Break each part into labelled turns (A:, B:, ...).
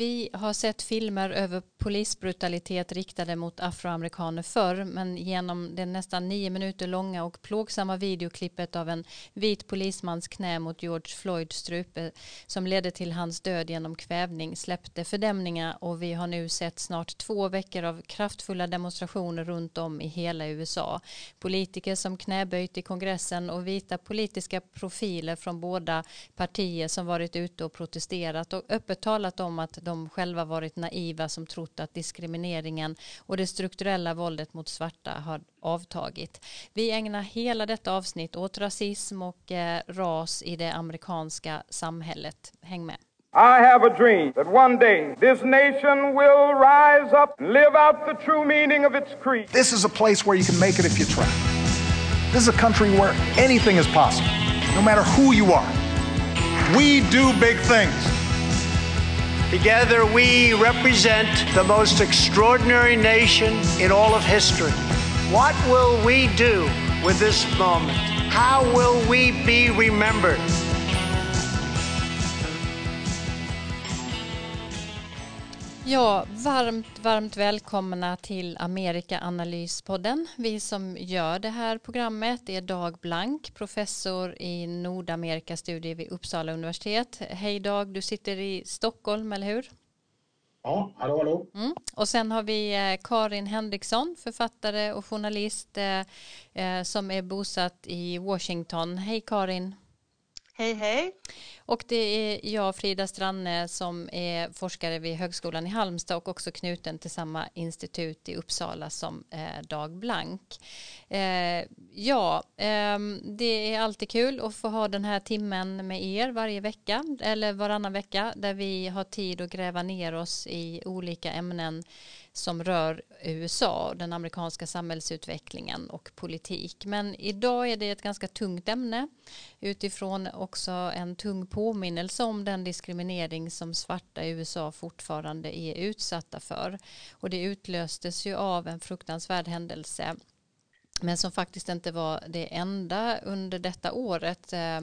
A: Vi har sett filmer över polisbrutalitet riktade mot afroamerikaner förr, men genom det nästan nio minuter långa och plågsamma videoklippet av en vit polismans knä mot George Floyds strupe som ledde till hans död genom kvävning släppte fördämningar och vi har nu sett snart två veckor av kraftfulla demonstrationer runt om i hela USA. Politiker som knäböjt i kongressen och vita politiska profiler från båda partier som varit ute och protesterat och öppet talat om att de själva varit naiva som trott att diskrimineringen och det strukturella våldet mot svarta har avtagit. Vi ägnar hela detta avsnitt åt rasism och eh, ras i det amerikanska samhället. Häng med.
B: I have a dream that one day this nation will rise up and live out the true meaning of its creed.
C: This is a place where you can make it if you try. This is a country where anything is possible, no matter who you are. We do big things.
D: Together, we represent the most extraordinary nation in all of history. What will we do with this moment? How will we be remembered?
A: Ja, varmt, varmt välkomna till Amerika-analyspodden. Vi som gör det här programmet är Dag Blank, professor i Nordamerikastudier vid Uppsala universitet. Hej Dag, du sitter i Stockholm, eller hur?
E: Ja, hallå hallå.
A: Mm. Och sen har vi eh, Karin Henriksson, författare och journalist eh, eh, som är bosatt i Washington. Hej Karin.
F: Hej hej.
A: Och det är jag, Frida Stranne, som är forskare vid Högskolan i Halmstad och också knuten till samma institut i Uppsala som eh, Dag Blank. Eh, ja, eh, det är alltid kul att få ha den här timmen med er varje vecka eller varannan vecka där vi har tid att gräva ner oss i olika ämnen som rör USA, den amerikanska samhällsutvecklingen och politik. Men idag är det ett ganska tungt ämne utifrån också en tung påminnelse om den diskriminering som svarta i USA fortfarande är utsatta för. Och det utlöstes ju av en fruktansvärd händelse men som faktiskt inte var det enda under detta året eh,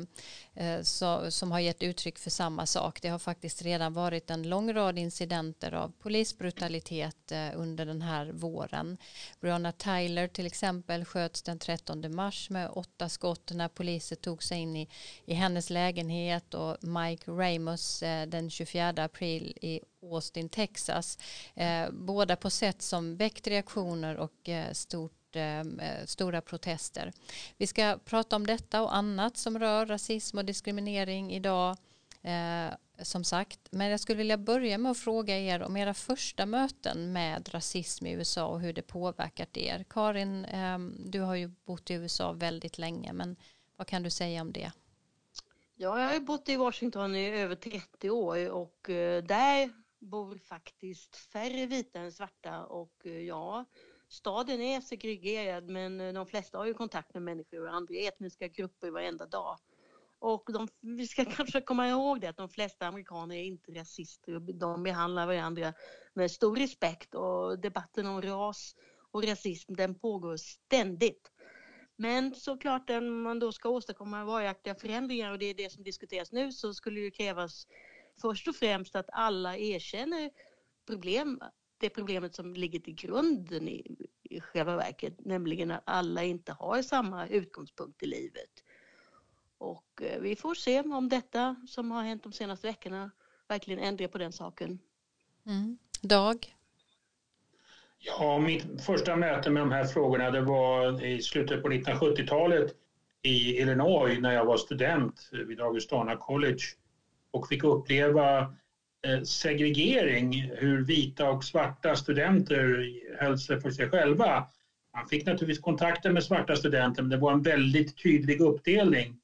A: eh, så, som har gett uttryck för samma sak. Det har faktiskt redan varit en lång rad incidenter av polisbrutalitet eh, under den här våren. Breonna Tyler till exempel sköts den 13 mars med åtta skott när poliser tog sig in i, i hennes lägenhet och Mike Ramos eh, den 24 april i Austin, Texas. Eh, båda på sätt som väckt reaktioner och eh, stort Eh, eh, stora protester. Vi ska prata om detta och annat som rör rasism och diskriminering idag. Eh, som sagt, men jag skulle vilja börja med att fråga er om era första möten med rasism i USA och hur det påverkat er. Karin, eh, du har ju bott i USA väldigt länge, men vad kan du säga om det?
F: Ja, jag har bott i Washington i över 30 år och eh, där bor faktiskt färre vita än svarta och eh, ja, staden är segregerad men eh, de flesta har ju kontakt med människor och andra etniska grupper varenda dag. Och de, vi ska kanske komma ihåg det att de flesta amerikaner är inte rasister och de behandlar varandra med stor respekt och debatten om ras och rasism den pågår ständigt. Men såklart om man då ska åstadkomma varaktiga förändringar och det är det som diskuteras nu så skulle det krävas först och främst att alla erkänner problem det problemet som ligger till grunden i, i själva verket, nämligen att alla inte har samma utgångspunkt i livet. Och eh, vi får se om detta som har hänt de senaste veckorna verkligen ändrar på den saken.
A: Mm. Dag?
E: Ja, mitt första möte med de här frågorna det var i slutet på 1970-talet i Illinois när jag var student vid Augustana College och fick uppleva Eh, segregering, hur vita och svarta studenter höll sig för sig själva. Man fick naturligtvis kontakter med svarta studenter men det var en väldigt tydlig uppdelning.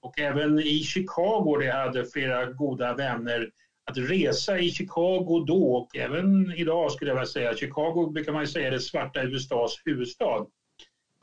E: Och även i Chicago, där jag hade flera goda vänner, att resa i Chicago då och även idag skulle jag vilja säga, Chicago brukar man säga är det svarta USAs huvudstad.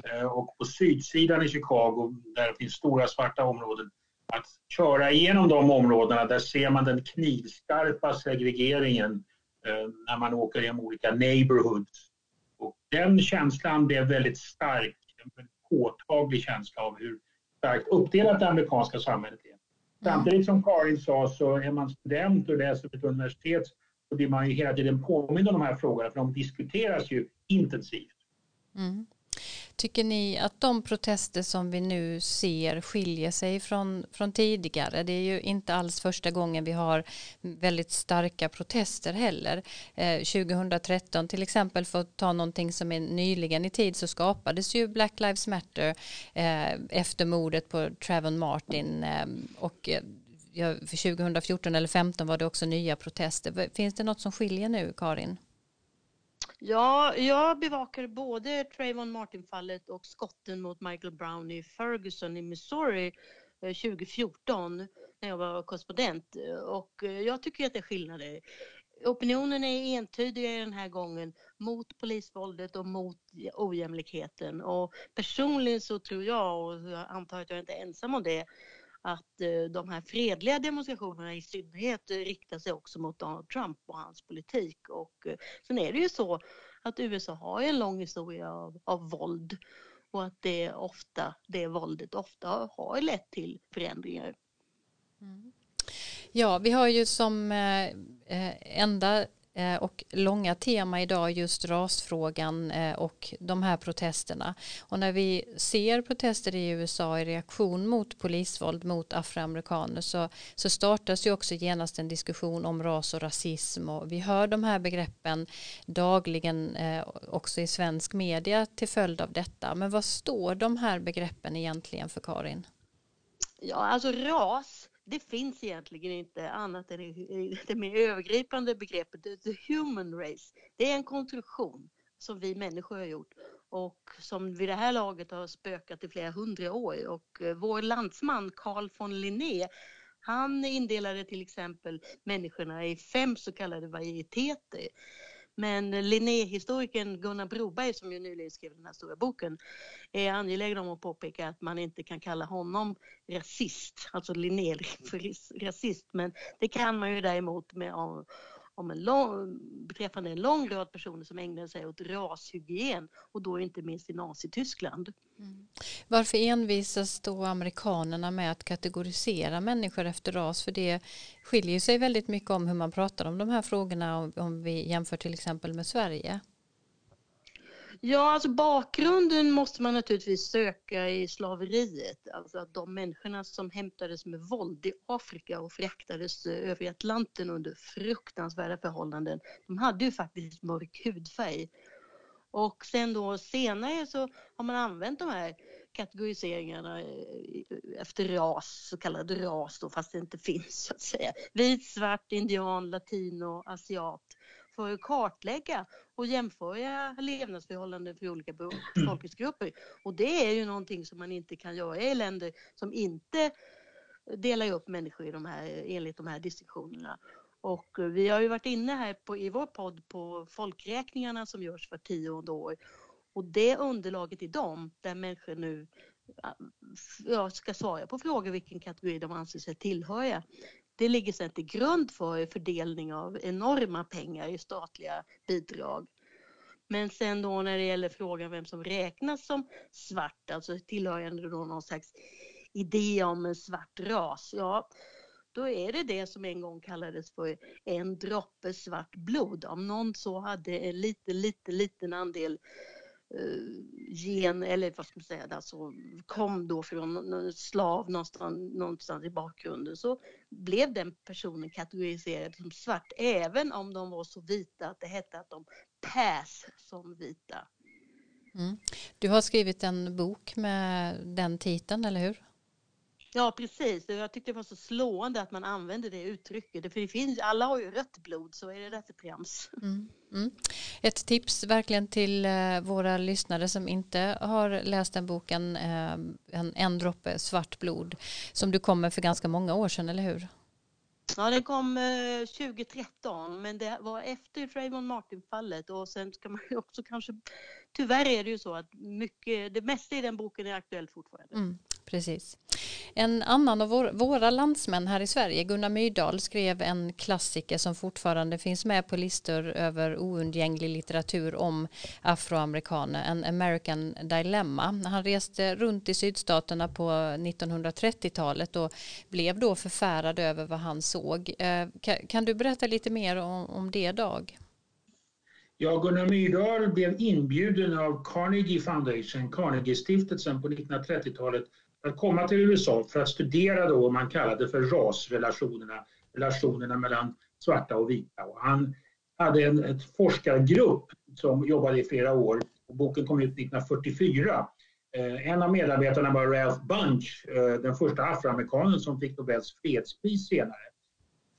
E: Eh, och på sydsidan i Chicago, där det finns stora svarta områden, att köra igenom de områdena, där ser man den knivskarpa segregeringen eh, när man åker genom olika neighborhoods. Och den känslan blev väldigt stark, en påtaglig känsla av hur starkt uppdelat det amerikanska samhället är. Samtidigt som Karin sa så är man student och läser på ett universitet så blir man ju hela tiden påmind om de här frågorna för de diskuteras ju intensivt.
A: Mm. Tycker ni att de protester som vi nu ser skiljer sig från, från tidigare? Det är ju inte alls första gången vi har väldigt starka protester heller. Eh, 2013 till exempel, för att ta någonting som är nyligen i tid, så skapades ju Black Lives Matter eh, efter mordet på Trayvon Martin eh, och eh, för 2014 eller 2015 var det också nya protester. Finns det något som skiljer nu, Karin?
F: Ja, jag bevakar både Trayvon Martin-fallet och skotten mot Michael Brown i Ferguson i Missouri eh, 2014 när jag var korrespondent och eh, jag tycker att det är skillnader. Opinionen är entydig den här gången mot polisvåldet och mot ojämlikheten och personligen så tror jag och jag antar att jag inte är ensam om det att eh, de här fredliga demonstrationerna i synnerhet eh, riktar sig också mot Donald Trump och hans politik. Och eh, sen är det ju så att USA har en lång historia av, av våld och att det ofta, det våldet ofta har lett till förändringar.
A: Mm. Ja, vi har ju som enda Eh, och långa tema idag just rasfrågan eh, och de här protesterna. Och när vi ser protester i USA i reaktion mot polisvåld mot afroamerikaner så, så startas ju också genast en diskussion om ras och rasism och vi hör de här begreppen dagligen eh, också i svensk media till följd av detta. Men vad står de här begreppen egentligen för Karin?
F: Ja, alltså ras det finns egentligen inte annat än det mer övergripande begreppet. The human race. Det är en konstruktion som vi människor har gjort och som vid det här laget har spökat i flera hundra år. Och eh, vår landsman Carl von Linné han indelade till exempel människorna i fem så kallade varieteter men Linnéhistorikern Gunnar Broberg som ju nyligen skrev den här stora boken är angelägen om att påpeka att man inte kan kalla honom rasist, alltså Linné för rasist, men det kan man ju däremot med om en lång, beträffande en lång rad personer som ägnade sig åt rashygien och då inte minst i Nazityskland. Mm.
A: Varför envisas då amerikanerna med att kategorisera människor efter ras? För det skiljer sig väldigt mycket om hur man pratar om de här frågorna om, om vi jämför till exempel med Sverige.
F: Ja, alltså bakgrunden måste man naturligtvis söka i slaveriet. Alltså att de människorna som hämtades med våld i Afrika och fraktades eh, över Atlanten under fruktansvärda förhållanden, de hade ju faktiskt mörk hudfärg. Och sen då senare så har man använt de här kategoriseringarna eh, efter ras, så kallad ras då, fast det inte finns så att säga. Vit, svart, indian, latino, asiat för att kartlägga och jämföra levnadsförhållanden för olika befolkningsgrupper. Och det är ju någonting som man inte kan göra i länder som inte delar upp människor i de här, enligt de här distinktionerna. Och vi har ju varit inne här på, i vår podd på folkräkningarna som görs var tionde år. Och det underlaget i dem, där människor nu ja, ska svara på frågor vilken kategori de anser sig tillhöra, det ligger sedan till grund för fördelning av enorma pengar i statliga bidrag. Men sen då när det gäller frågan vem som räknas som svart, alltså tillhörande då någon slags idé om en svart ras, ja då är det det som en gång kallades för en droppe svart blod. Om någon så hade en liten, liten, liten andel Eh, gen, eller vad ska man säga, alltså kom då från slav någonstans, någonstans i bakgrunden så blev den personen kategoriserad som svart även om de var så vita att det hette att de pass som vita.
A: Mm. Du har skrivit en bok med den titeln, eller hur?
F: Ja, precis. Jag tyckte det var så slående att man använde det uttrycket. För det finns, alla har ju rött blod, så är det för trams. Mm,
A: mm. Ett tips verkligen till eh, våra lyssnare som inte har läst den boken, eh, en, en droppe svart blod, som du kom med för ganska många år sedan, eller hur?
F: Ja, den kom 2013, eh, men det var efter Trayvon Martin-fallet och sen ska man också kanske, tyvärr är det ju så att mycket, det mesta i den boken är aktuellt fortfarande. Mm.
A: Precis. En annan av vår, våra landsmän här i Sverige, Gunnar Myrdal, skrev en klassiker som fortfarande finns med på listor över oundgänglig litteratur om afroamerikaner, en American Dilemma. Han reste runt i sydstaterna på 1930-talet och blev då förfärad över vad han såg. Eh, kan du berätta lite mer om, om det, Dag?
E: Ja, Gunnar Myrdal blev inbjuden av Carnegie Foundation, Carnegie-stiftelsen på 1930-talet att komma till USA för att studera då vad man kallade för rasrelationerna, relationerna mellan svarta och vita. Och han hade en ett forskargrupp som jobbade i flera år. Och boken kom ut 1944. Eh, en av medarbetarna var Ralph Bunch, eh, den första afroamerikanen som fick Nobels fredspris senare.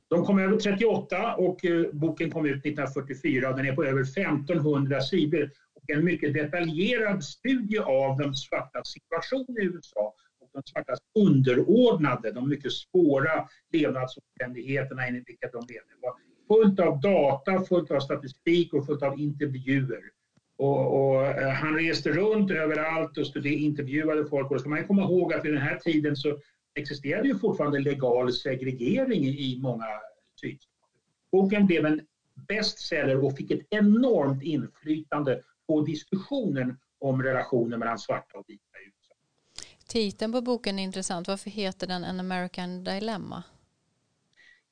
E: De kom över 38 och eh, boken kom ut 1944 och den är på över 1500 sidor. Och en mycket detaljerad studie av de svartas situation i USA de svartas underordnade, de mycket svåra levnadsomständigheterna i vilka de levde. Det var fullt av data, fullt av statistik och fullt av intervjuer. Och, och eh, han reste runt överallt och studerade, intervjuade folk. Och då ska man komma ihåg att vid den här tiden så existerade ju fortfarande legal segregering i många sydstater. Boken blev en bestseller och fick ett enormt inflytande på diskussionen om relationen mellan svarta och vita.
A: Titeln på boken är intressant. Varför heter den An American Dilemma?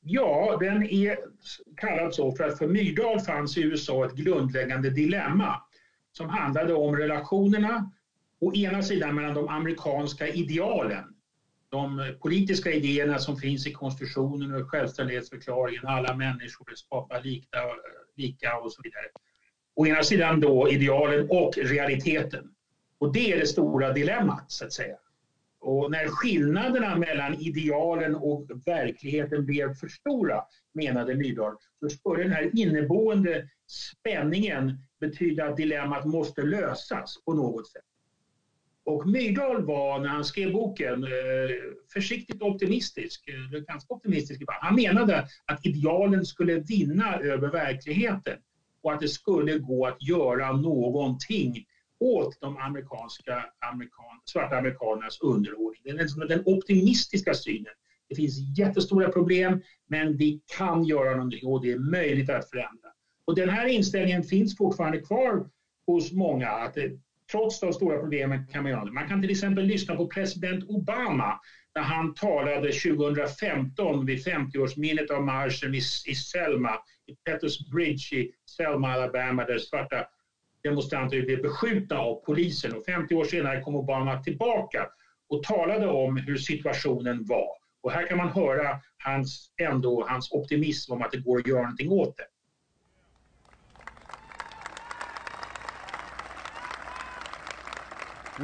E: Ja, den är kallad så för att för Myrdal fanns i USA ett grundläggande dilemma som handlade om relationerna å ena sidan mellan de amerikanska idealen de politiska idéerna som finns i konstitutionen och självständighetsförklaringen, alla människor är lika, lika och så vidare. Å ena sidan då idealen och realiteten. Och det är det stora dilemmat så att säga. Och när skillnaderna mellan idealen och verkligheten blev för stora, menade Myrdal, så skulle den här inneboende spänningen betyda att dilemmat måste lösas på något sätt. Och Myrdal var, när han skrev boken, eh, försiktigt optimistisk. Eh, ganska optimistisk. Han menade att idealen skulle vinna över verkligheten och att det skulle gå att göra någonting åt de amerikanska, amerikan, svarta amerikanernas underordning. Den, den optimistiska synen. Det finns jättestora problem, men vi kan göra någonting och det är möjligt att förändra. Och den här inställningen finns fortfarande kvar hos många. Att det, trots de stora problemen kan man göra det. Man kan till exempel lyssna på president Obama när han talade 2015 vid 50-årsminnet av marschen i, i Selma, i Petters Bridge i Selma, Alabama, där svarta demonstranter blev beskjutna av polisen. Och 50 år senare kom Obama tillbaka och talade om hur situationen var. Och här kan man höra hans, ändå, hans optimism om att det går att göra någonting åt det.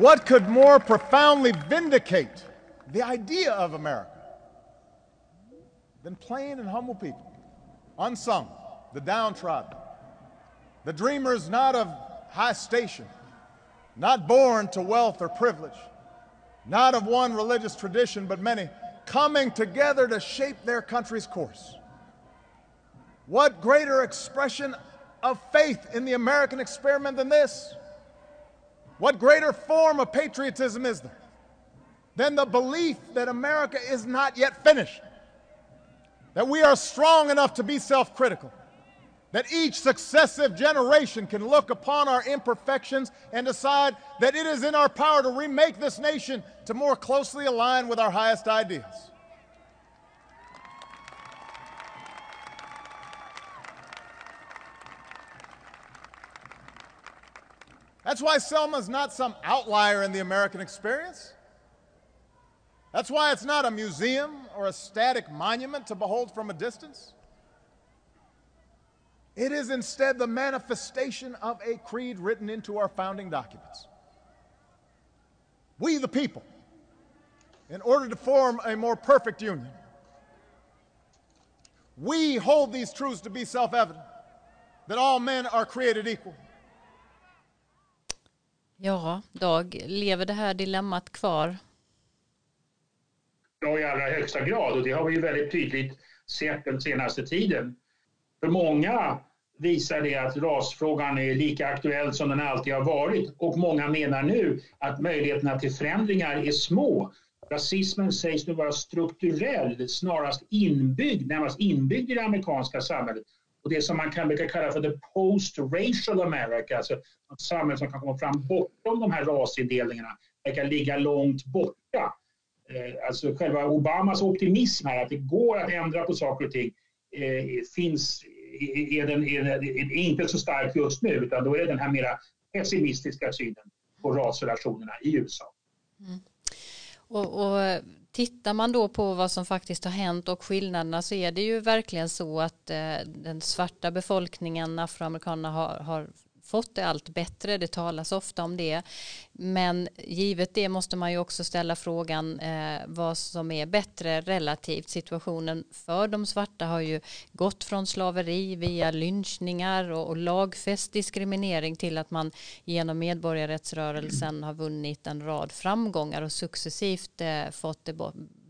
C: What could more profoundly vindicate the idea of America than plain and humble people, unsung, the downtrodden, the dreamers not of high station, not born to wealth or privilege, not of one religious tradition, but many, coming together to shape their country's course? What greater expression of faith in the American experiment than this? What greater form of patriotism is there than the belief that America is not yet finished? That we are strong enough to be self critical. That each successive generation can look upon our imperfections and decide that it is in our power to remake this nation to more closely align with our highest ideals. That's why Selma is not some outlier in the American experience. That's why it's not a museum or a static monument to behold from a distance. It is instead the manifestation of a creed written into our founding documents. We, the people, in order to form a more perfect union, we hold these truths to be self evident that all men are created equal
A: Ja, Dag, lever det här dilemmat kvar?
E: Ja, i allra högsta grad och det har vi ju väldigt tydligt sett den senaste tiden. För många visar det att rasfrågan är lika aktuell som den alltid har varit och många menar nu att möjligheterna till förändringar är små Rasismen sägs nu vara strukturell, snarast inbyggd, närmast inbyggd i det amerikanska samhället. Och det som man kan brukar kalla för the post-racial America, alltså ett samhälle som kan komma fram bortom de här rasindelningarna, verkar ligga långt borta. Eh, alltså själva Obamas optimism här, att det går att ändra på saker och ting, eh, finns, är, den, är, är inte så stark just nu, utan då är det den här mera pessimistiska synen på rasrelationerna i USA. Mm.
A: Och, och Tittar man då på vad som faktiskt har hänt och skillnaderna så är det ju verkligen så att eh, den svarta befolkningen, afroamerikanerna, har, har fått det allt bättre. Det talas ofta om det. Men givet det måste man ju också ställa frågan eh, vad som är bättre relativt. Situationen för de svarta har ju gått från slaveri via lynchningar och, och lagfäst diskriminering till att man genom medborgarrättsrörelsen har vunnit en rad framgångar och successivt eh, fått det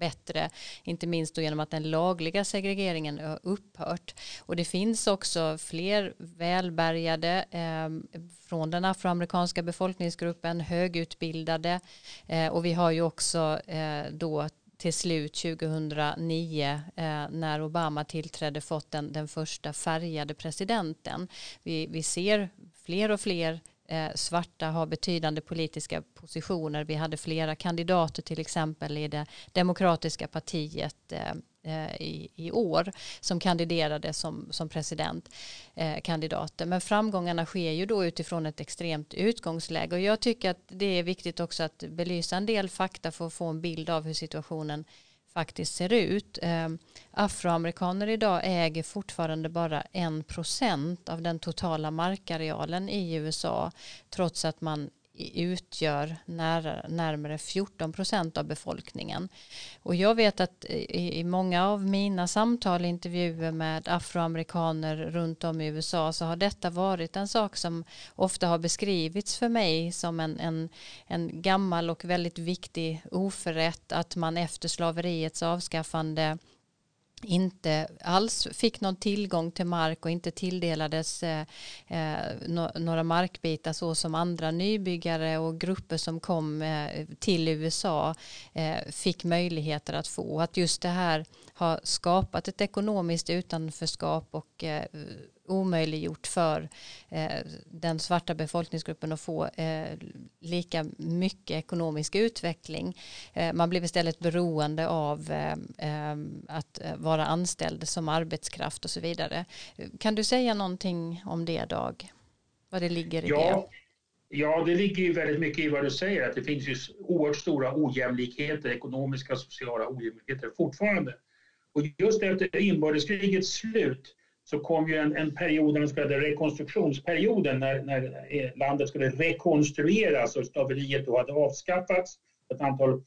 A: bättre, inte minst då genom att den lagliga segregeringen har upphört. Och det finns också fler välbärgade eh, från den afroamerikanska befolkningsgruppen, högutbildade eh, och vi har ju också eh, då till slut 2009 eh, när Obama tillträdde fått den, den första färgade presidenten. Vi, vi ser fler och fler Eh, svarta har betydande politiska positioner. Vi hade flera kandidater till exempel i det demokratiska partiet eh, eh, i, i, år som kandiderade som, som presidentkandidater. Eh, Men framgångarna sker ju då utifrån ett extremt utgångsläge och jag tycker att det är viktigt också att belysa en del fakta för att få en bild av hur situationen faktiskt ser ut. Ehm, afroamerikaner idag äger fortfarande bara en procent av den totala markarealen i USA trots att man utgör när, närmare 14 procent av befolkningen. Och jag vet att i, i, många av mina samtal och intervjuer med afroamerikaner runt om i USA så har detta varit en sak som ofta har beskrivits för mig som en, en, en gammal och väldigt viktig oförrätt att man efter slaveriets avskaffande inte alls fick någon tillgång till mark och inte tilldelades eh, eh no några markbitar så som andra nybyggare och grupper som kom eh, till USA eh, fick möjligheter att få. Att just det här har skapat ett ekonomiskt utanförskap och eh, omöjliggjort för eh, den svarta befolkningsgruppen att få eh, lika mycket ekonomisk utveckling. Eh, man blev istället beroende av att vara anställd som arbetskraft och så vidare. Kan du säga någonting om det Dag? Vad det ligger i ja. det?
E: Ja, det ligger ju väldigt mycket i vad du säger, att det finns ju oerhört stora ojämlikheter, ekonomiska och sociala ojämlikheter fortfarande. Och just efter inbördeskrigets slut så kom ju en, en period, den så kallade rekonstruktionsperioden, när, när eh, landet skulle rekonstrueras och slaveriet då hade avskaffats. Ett antal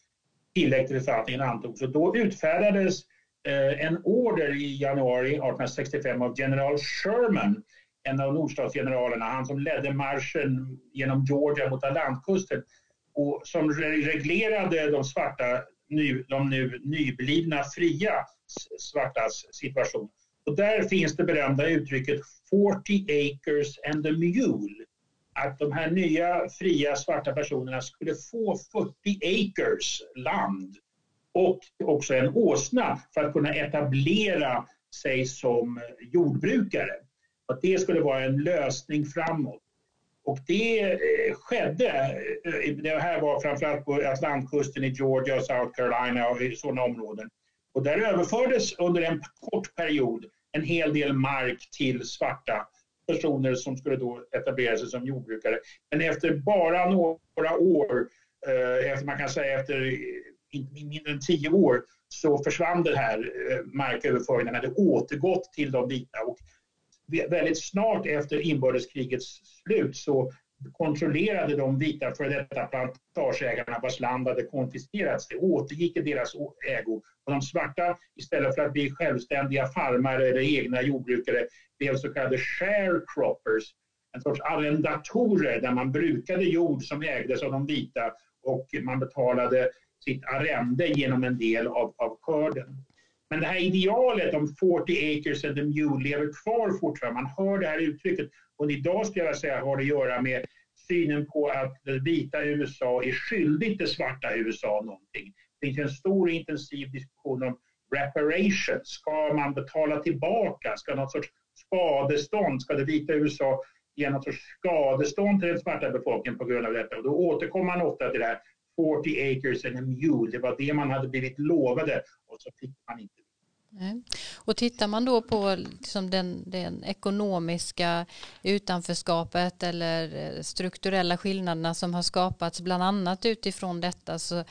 E: tillägg till författningen antogs. Och då utfärdades eh, en order i januari 1865 av general Sherman, en av nordstatsgeneralerna, han som ledde marschen genom Georgia mot Atlantkusten och som reglerade de svarta, nu, de nu nyblivna fria svartas situation. Och där finns det berömda uttrycket 40 acres and a mule. Att de här nya fria svarta personerna skulle få 40 acres land och också en åsna för att kunna etablera sig som jordbrukare. Att det skulle vara en lösning framåt. Och det eh, skedde. Eh, det här var framförallt på Atlantkusten i Georgia och South Carolina och i sådana områden. Och där överfördes under en kort period en hel del mark till svarta personer som skulle då etablera sig som jordbrukare. Men efter bara några år, eh, efter, man kan säga efter eh, mindre än tio år, så försvann den här eh, marköverföringen, den hade återgått till de vita. Och väldigt snart efter inbördeskrigets slut så kontrollerade de vita före detta plantageägarna vars land hade konfiskerats. Det återgick i deras ägo. Och de svarta, istället för att bli självständiga farmare eller egna jordbrukare, blev så kallade sharecroppers, en sorts arrendatorer där man brukade jord som ägdes av de vita och man betalade sitt arrende genom en del av, av skörden. Men det här idealet om 40 acres and a mule lever kvar fortfarande. Man hör det här uttrycket och idag skulle jag säga har det att göra med synen på att det vita USA är skyldigt det svarta USA någonting. Det finns en stor och intensiv diskussion om reparation. Ska man betala tillbaka? Ska något sorts skadestånd, ska det vita USA ge något sorts skadestånd till den svarta befolkningen på grund av detta? Och då återkommer man ofta till det här 40 acres and a mule. Det var det man hade blivit lovade och så fick man inte
A: och tittar man då på liksom den, den, ekonomiska utanförskapet eller eh, strukturella skillnaderna som har skapats bland annat utifrån detta så,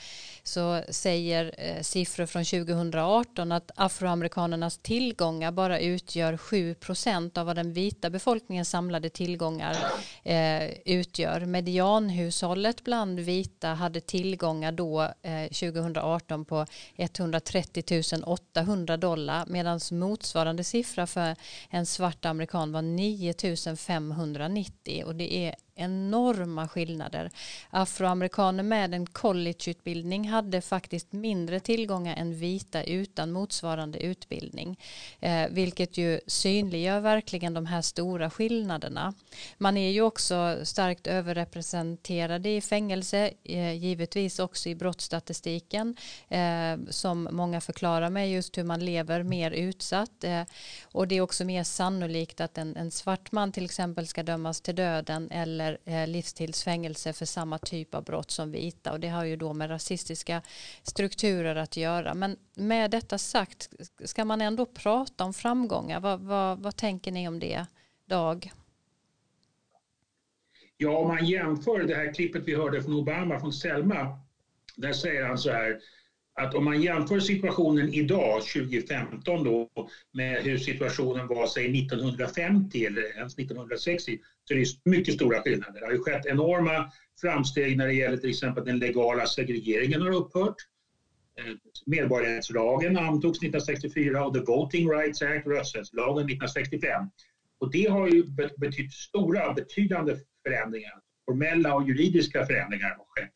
A: så säger eh, siffror från 2018 att afroamerikanernas tillgångar bara utgör 7 procent av vad den vita befolkningens samlade tillgångar eh, utgör. Medianhushållet bland vita hade tillgångar då eh, 2018 på 130 800 dollar medan motsvarande siffra för en svart amerikan var 9590 och det är enorma skillnader. Afroamerikaner med en collegeutbildning hade faktiskt mindre tillgångar än vita utan motsvarande utbildning. Eh, vilket ju synliggör verkligen de här stora skillnaderna. Man är ju också starkt överrepresenterade i fängelse, eh, givetvis också i brottsstatistiken eh, som många förklarar med just hur man lever mer utsatt. Eh, och det är också mer sannolikt att en, en svart man till exempel ska dömas till döden eller eller eh, livstidsfängelse för samma typ av brott som vita och det har ju då med rasistiska strukturer att göra. Men med detta sagt, ska man ändå prata om framgångar? Vad, vad, vad tänker ni om det, Dag?
E: Ja, om man jämför det här klippet vi hörde från Obama, från Selma, där säger han så här att om man jämför situationen idag, 2015 då, med hur situationen var säg 1950 eller ens 1960 så är det mycket stora skillnader. Det har ju skett enorma framsteg när det gäller till exempel den legala segregeringen har upphört. Eh, medborgarrättslagen antogs 1964 och The Voting Rights Act, rösträttslagen 1965. Och det har ju betytt stora, betydande förändringar. Formella och juridiska förändringar har skett.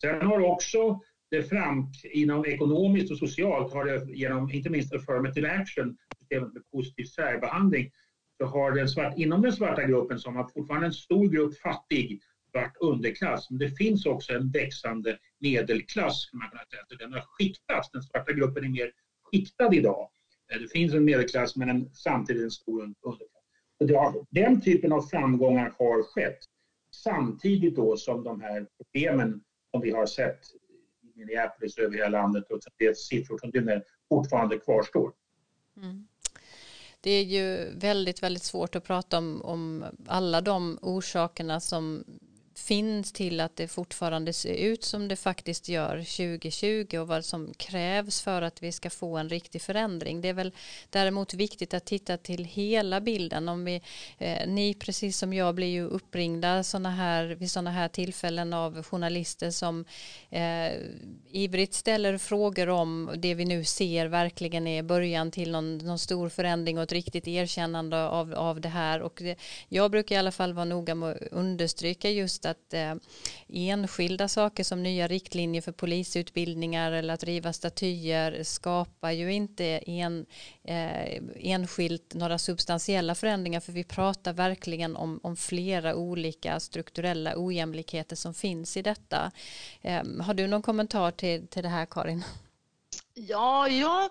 E: Sen har också det fram, inom ekonomiskt och socialt har det genom inte minst affirmative action, systemet med positiv särbehandling, så har den svart, inom den svarta gruppen som har fortfarande en stor grupp fattig svart underklass, men det finns också en växande medelklass, skulle man kunna säga. Så den har skiktats, den svarta gruppen är mer skiktad idag. Eh, det finns en medelklass men en, samtidigt en stor underklass. Så har, den typen av framgångar har skett samtidigt då som de här problemen som vi har sett Minneapolis över hela landet och det är siffror som du fortfarande kvarstår. Mm
A: det är ju väldigt, väldigt svårt att prata om, om alla de orsakerna som finns till att det fortfarande ser ut som det faktiskt gör 2020 och vad som krävs för att vi ska få en riktig förändring. Det är väl däremot viktigt att titta till hela bilden. Om vi, eh, ni precis som jag blir ju uppringda såna här, vid sådana här tillfällen av journalister som eh, ivrigt ställer frågor om det vi nu ser verkligen är början till någon, någon stor förändring och ett riktigt erkännande av, av det här. Och det, jag brukar i alla fall vara noga med att understryka just att eh, enskilda saker som nya riktlinjer för polisutbildningar eller att riva statyer skapar ju inte en, eh, enskilt några substantiella förändringar för vi pratar verkligen om, om flera olika strukturella ojämlikheter som finns i detta. Eh, har du någon kommentar till, till det här Karin?
F: Ja, ja,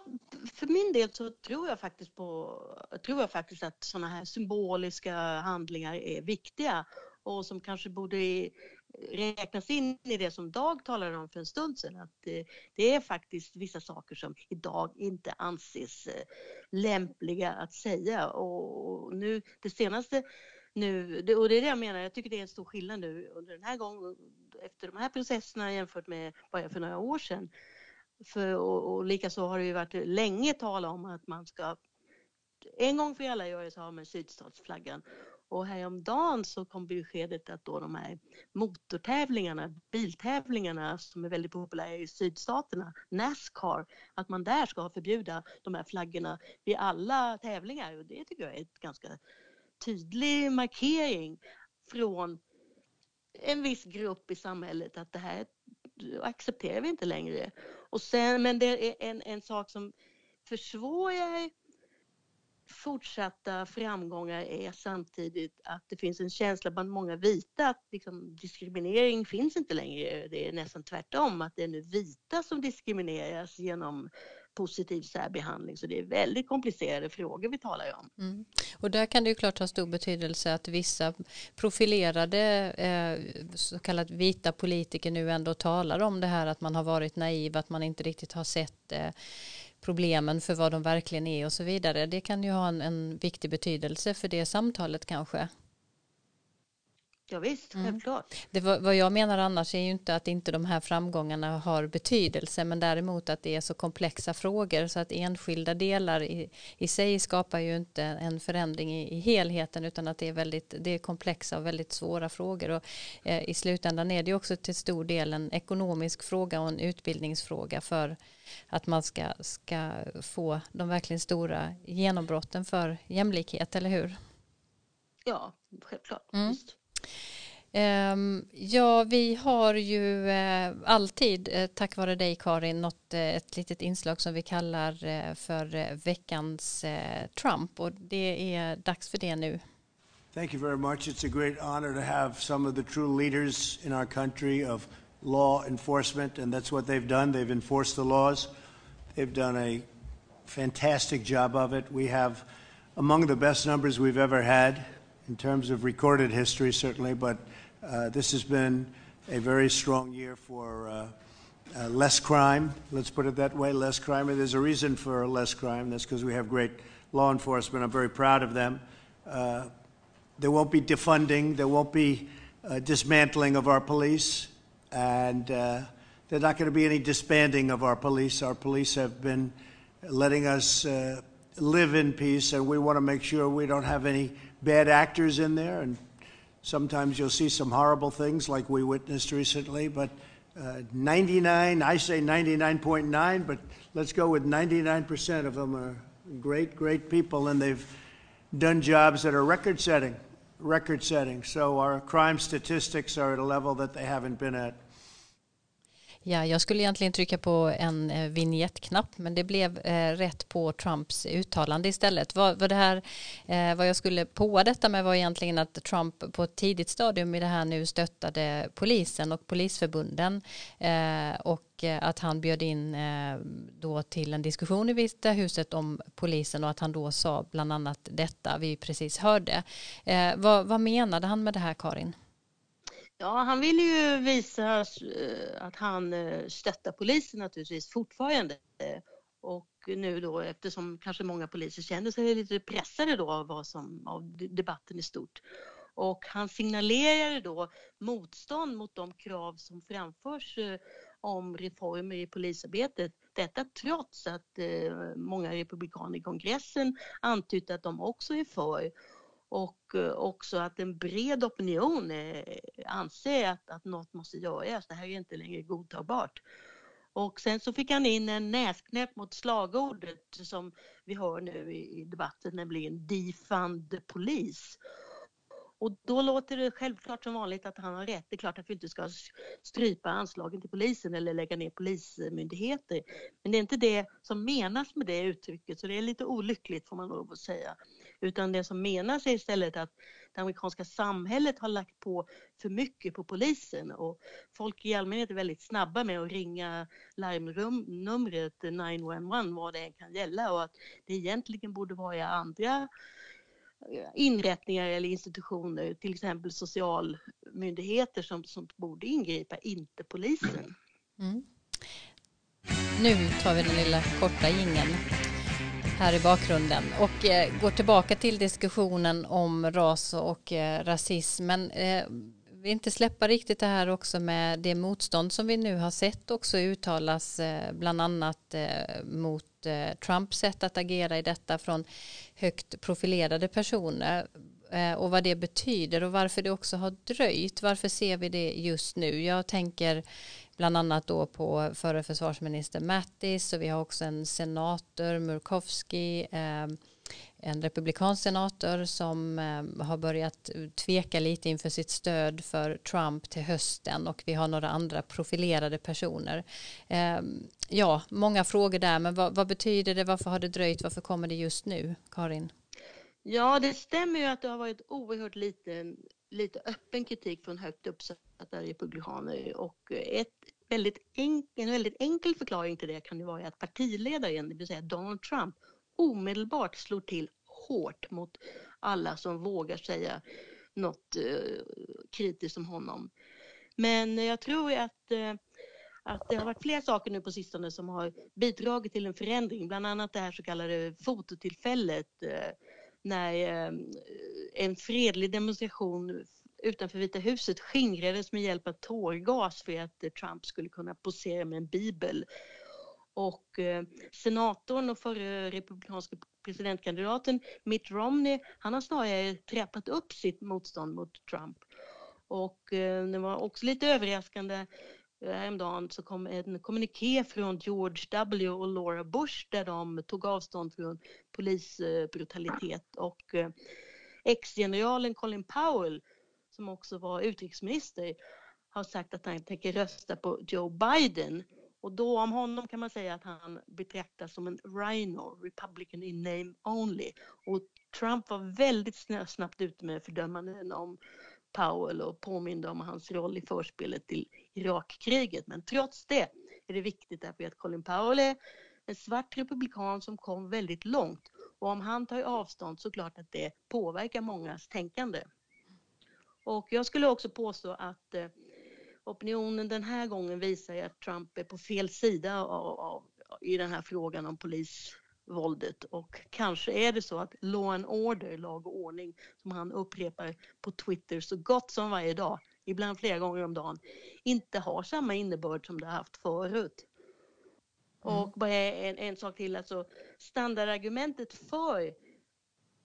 F: för min del så tror jag faktiskt på, tror jag faktiskt att sådana här symboliska handlingar är viktiga och som kanske borde eh, räknas in i det som Dag talade om för en stund sedan. Att eh, det, är faktiskt vissa saker som idag inte anses eh, lämpliga att säga. Och nu det senaste nu, och det är det jag menar, jag tycker det är en stor skillnad nu under den här gången efter de här processerna jämfört med bara för några år sedan. För, och, och likaså har det ju varit länge tal om att man ska en gång för alla göra sig av med sydstatsflaggan. Och häromdagen så kom beskedet att då de här motortävlingarna, biltävlingarna som är väldigt populära i sydstaterna, Nascar, att man där ska förbjuda de här flaggorna vid alla tävlingar. Och det tycker jag är ett ganska tydlig markering från en viss grupp i samhället att det här accepterar vi inte längre. Och sen, men det är en, en sak som försvårar fortsatta framgångar är samtidigt att det finns en känsla bland många vita att liksom, diskriminering finns inte längre. Det är nästan tvärtom, att det är nu vita som diskrimineras genom positiv särbehandling. Så det är väldigt komplicerade frågor vi talar om. Mm.
A: Och där kan det ju klart ha stor betydelse att vissa profilerade eh, så kallat vita politiker nu ändå talar om det här att man har varit naiv, att man inte riktigt har sett eh, problemen för vad de verkligen är och så vidare. Det kan ju ha en, en viktig betydelse för det samtalet kanske.
F: Ja, visst, mm. självklart.
A: Det, vad jag menar annars är ju inte att inte de här framgångarna har betydelse men däremot att det är så komplexa frågor så att enskilda delar i, i sig skapar ju inte en förändring i, i helheten utan att det är väldigt det är komplexa och väldigt svåra frågor och eh, i slutändan är det också till stor del en ekonomisk fråga och en utbildningsfråga för att man ska, ska få de verkligen stora genombrotten för jämlikhet, eller hur?
F: Ja, självklart. Mm.
A: Um, Ehm, ja, vi har ju uh, alltid, uh, tack vare dig Karin, något, uh, eh, ett litet inslag som vi kallar för veckans Trump och det är dags för det nu.
G: Thank you very much. It's a great honor to have some of the true leaders in our country of law enforcement, and that's what they've done. They've enforced the laws. They've done a fantastic job of it. We have among the best numbers we've ever had in terms of recorded history, certainly, but uh, this has been a very strong year for uh, uh, less crime. Let's put it that way, less crime. And there's a reason for less crime. That's because we have great law enforcement. I'm very proud of them. Uh, there won't be defunding. There won't be uh, dismantling of our police. And uh, there's not going to be any disbanding of our police. Our police have been letting us live in peace, and we want to make sure we don't have any bad actors in there, and sometimes you'll see some horrible things like we witnessed recently. But uh, 99, I say 99.9, but let's go with 99% of them are great, great people, and they've done jobs that are record setting, record setting. So our crime statistics are at a level that they haven't been at.
A: Ja, jag skulle egentligen trycka på en eh, vignettknapp men det blev eh, rätt på Trumps uttalande istället. Vad, vad, det här, eh, vad jag skulle på detta med var egentligen att Trump på ett tidigt stadium i det här nu stöttade polisen och polisförbunden eh, och eh, att han bjöd in eh, då till en diskussion i Vita huset om polisen och att han då sa bland annat detta vi precis hörde. Eh, vad, vad menade han med det här Karin?
F: Ja, han vill ju visa eh, att han eh, stöttar polisen naturligtvis fortfarande. Och nu då eftersom kanske många poliser känner sig lite pressade då av, vad som, av debatten i stort. Och han signalerade då motstånd mot de krav som framförs eh, om reformer i polisarbetet. Detta trots att många republikaner i kongressen antytt att de också är för och eh, också att en bred opinion eh, anser att, att något måste göras. Det här är inte längre godtagbart. Och sen så fick han in en näsknäpp mot slagordet som vi hör nu i, debatten, nämligen defund polis. Och då låter det självklart som vanligt att han har rätt. Det är klart att vi inte ska strypa anslagen till polisen eller lägga ner polismyndigheter. Men det är inte det som menas med det uttrycket, så det är lite olyckligt får man lov att säga. Utan det som menas är istället att det amerikanska samhället har lagt på för mycket på polisen och folk i allmänhet är väldigt snabba med att ringa larmnumret 911 vad det än kan gälla och att det egentligen borde vara andra eh, inrättningar eller institutioner, till exempel socialmyndigheter som, som borde ingripa, inte polisen. Mm.
A: Nu tar vi den lilla korta gingen här i bakgrunden och eh, går tillbaka till diskussionen om ras och eh, rasism. Men eh, vi inte släppa riktigt det här också med det motstånd som vi nu har sett också uttalas eh, bland annat eh, mot eh, Trumps sätt att agera i detta från högt profilerade personer eh, och vad det betyder och varför det också har dröjt. Varför ser vi det just nu? Jag tänker bland annat då på förre försvarsminister Mattis och vi har också en senator Murkowski eh, en republikansk senator som eh, har börjat tveka lite inför sitt stöd för Trump till hösten och vi har några andra profilerade personer. Eh, ja, många frågor där, men vad, vad, betyder det? Varför har det dröjt? Varför kommer det just nu, Karin?
F: Ja, det stämmer ju att det har varit oerhört lite, lite öppen kritik från högt uppsatta republikaner och ett väldigt en väldigt enkel förklaring till det kan ju vara att partiledaren, det vill säga Donald Trump, omedelbart slår till hårt mot alla som vågar säga något eh, kritiskt om honom. Men jag tror att, eh, att det har varit flera saker nu på sistone som har bidragit till en förändring, bland annat det här så kallade fototillfället eh, när eh, en fredlig demonstration utanför Vita huset skingrades med hjälp av tårgas för att Trump skulle kunna posera med en bibel. Och eh, senatorn och förre republikanska presidentkandidaten Mitt Romney, han har snarare trappat upp sitt motstånd mot Trump. Och eh, det var också lite överraskande eh, häromdagen så kom en kommuniké från George W och Laura Bush där de tog avstånd från polisbrutalitet och eh, ex-generalen Colin Powell som också var utrikesminister har sagt att han tänker rösta på Joe Biden och då om honom kan man säga att han betraktas som en rhino, republican in name only. Och Trump var väldigt snabbt ute med fördömanden om Powell och påminde om hans roll i förspelet till Irakkriget. Men trots det är det viktigt därför att Colin Powell är en svart republikan som kom väldigt långt och om han tar avstånd så klart att det påverkar mångas tänkande. Och jag skulle också påstå att eh, opinionen den här gången visar att Trump är på fel sida av, av, i den här frågan om polis våldet och kanske är det så att law and order, lag och ordning, som han upprepar på Twitter så gott som varje dag, ibland flera gånger om dagen, inte har samma innebörd som det har haft förut. Mm. Och bara en, en sak till, alltså standardargumentet för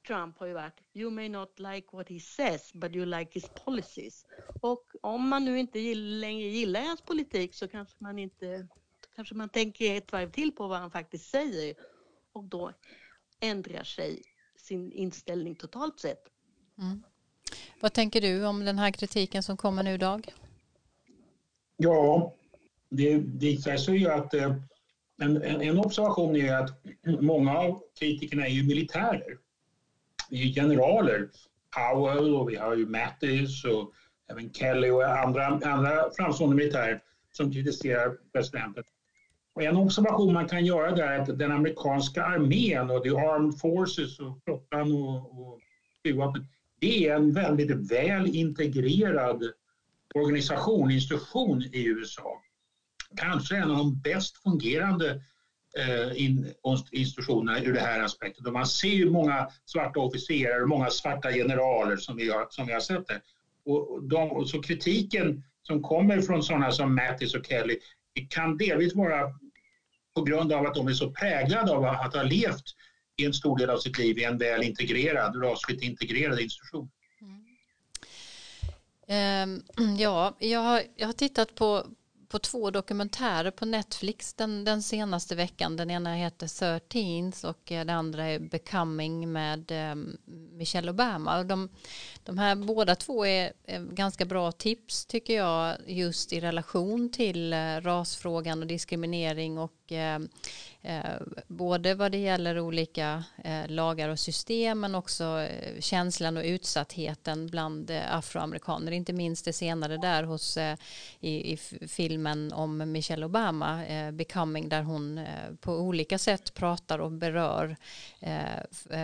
F: Trump har ju varit You may not like what he says but you like his policies. Och om man nu inte längre gillar hans politik så kanske man inte kanske man tänker ett varv till på vad han faktiskt säger och då ändrar sig sin inställning totalt sett. Mm.
A: Vad tänker du om den här kritiken som kommer nu idag?
E: Ja, det visar sig ju att eh, en, en, observation är att många av kritikerna är ju militärer. Vi är generaler. Powell och vi har ju Mattis och även Kelly och andra, andra framstående militärer som kritiserar presidenten. Och en observation man kan göra där är att den amerikanska armén och the armed forces och flottan och, och flygvapnet, det är en väldigt väl integrerad organisation, institution i USA. Kanske en av de bäst fungerande Eh, in, institutionerna ur det här aspektet. Och man ser ju många svarta officerare och många svarta generaler som vi har, som vi har sett där. Och, de, och så kritiken som kommer från sådana som Mattis och Kelly kan delvis vara på grund av att de är så präglade av att ha levt i en stor del av sitt liv i en väl integrerad, rasligt integrerad institution.
A: Mm. Ehm, ja, jag har, jag har tittat på, på två dokumentärer på Netflix den, den senaste veckan. Den ena heter 13 och eh, den andra är Becoming med um, Michelle Obama. De, de här båda två är, är, ganska bra tips tycker jag just i relation till uh, rasfrågan och diskriminering och uh, Eh, både vad det gäller olika eh, lagar och system men också eh, känslan och utsattheten bland afroamerikaner. Inte minst det senare där hos, i, i filmen om Michelle Obama, Becoming, där hon på olika sätt pratar och berör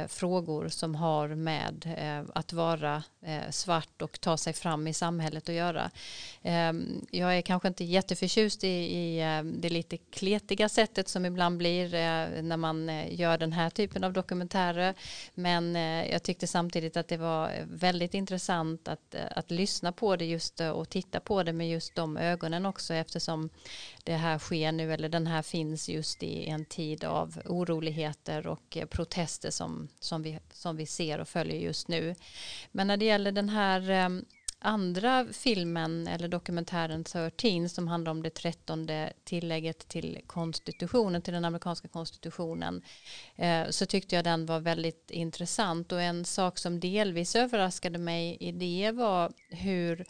A: frågor som har med att vara svart och ta sig fram i samhället att göra. Ehm, jag är kanske inte jätteförtjust i, i det lite kletiga sättet som ibland blir säger eh, när man eh, gör den här typen av dokumentärer. Men eh, jag tyckte samtidigt att det var väldigt intressant att, att lyssna på det just och titta på det med just de ögonen också eftersom det här sker nu eller den här finns just i en tid av oroligheter och protester som, som, vi, som vi ser och följer just nu. Men när det gäller den här andra filmen eller dokumentären 13 som handlar om det trettonde tillägget till konstitutionen, till den amerikanska konstitutionen, eh, så tyckte jag den var väldigt intressant. Och en sak som delvis överraskade mig i det var hur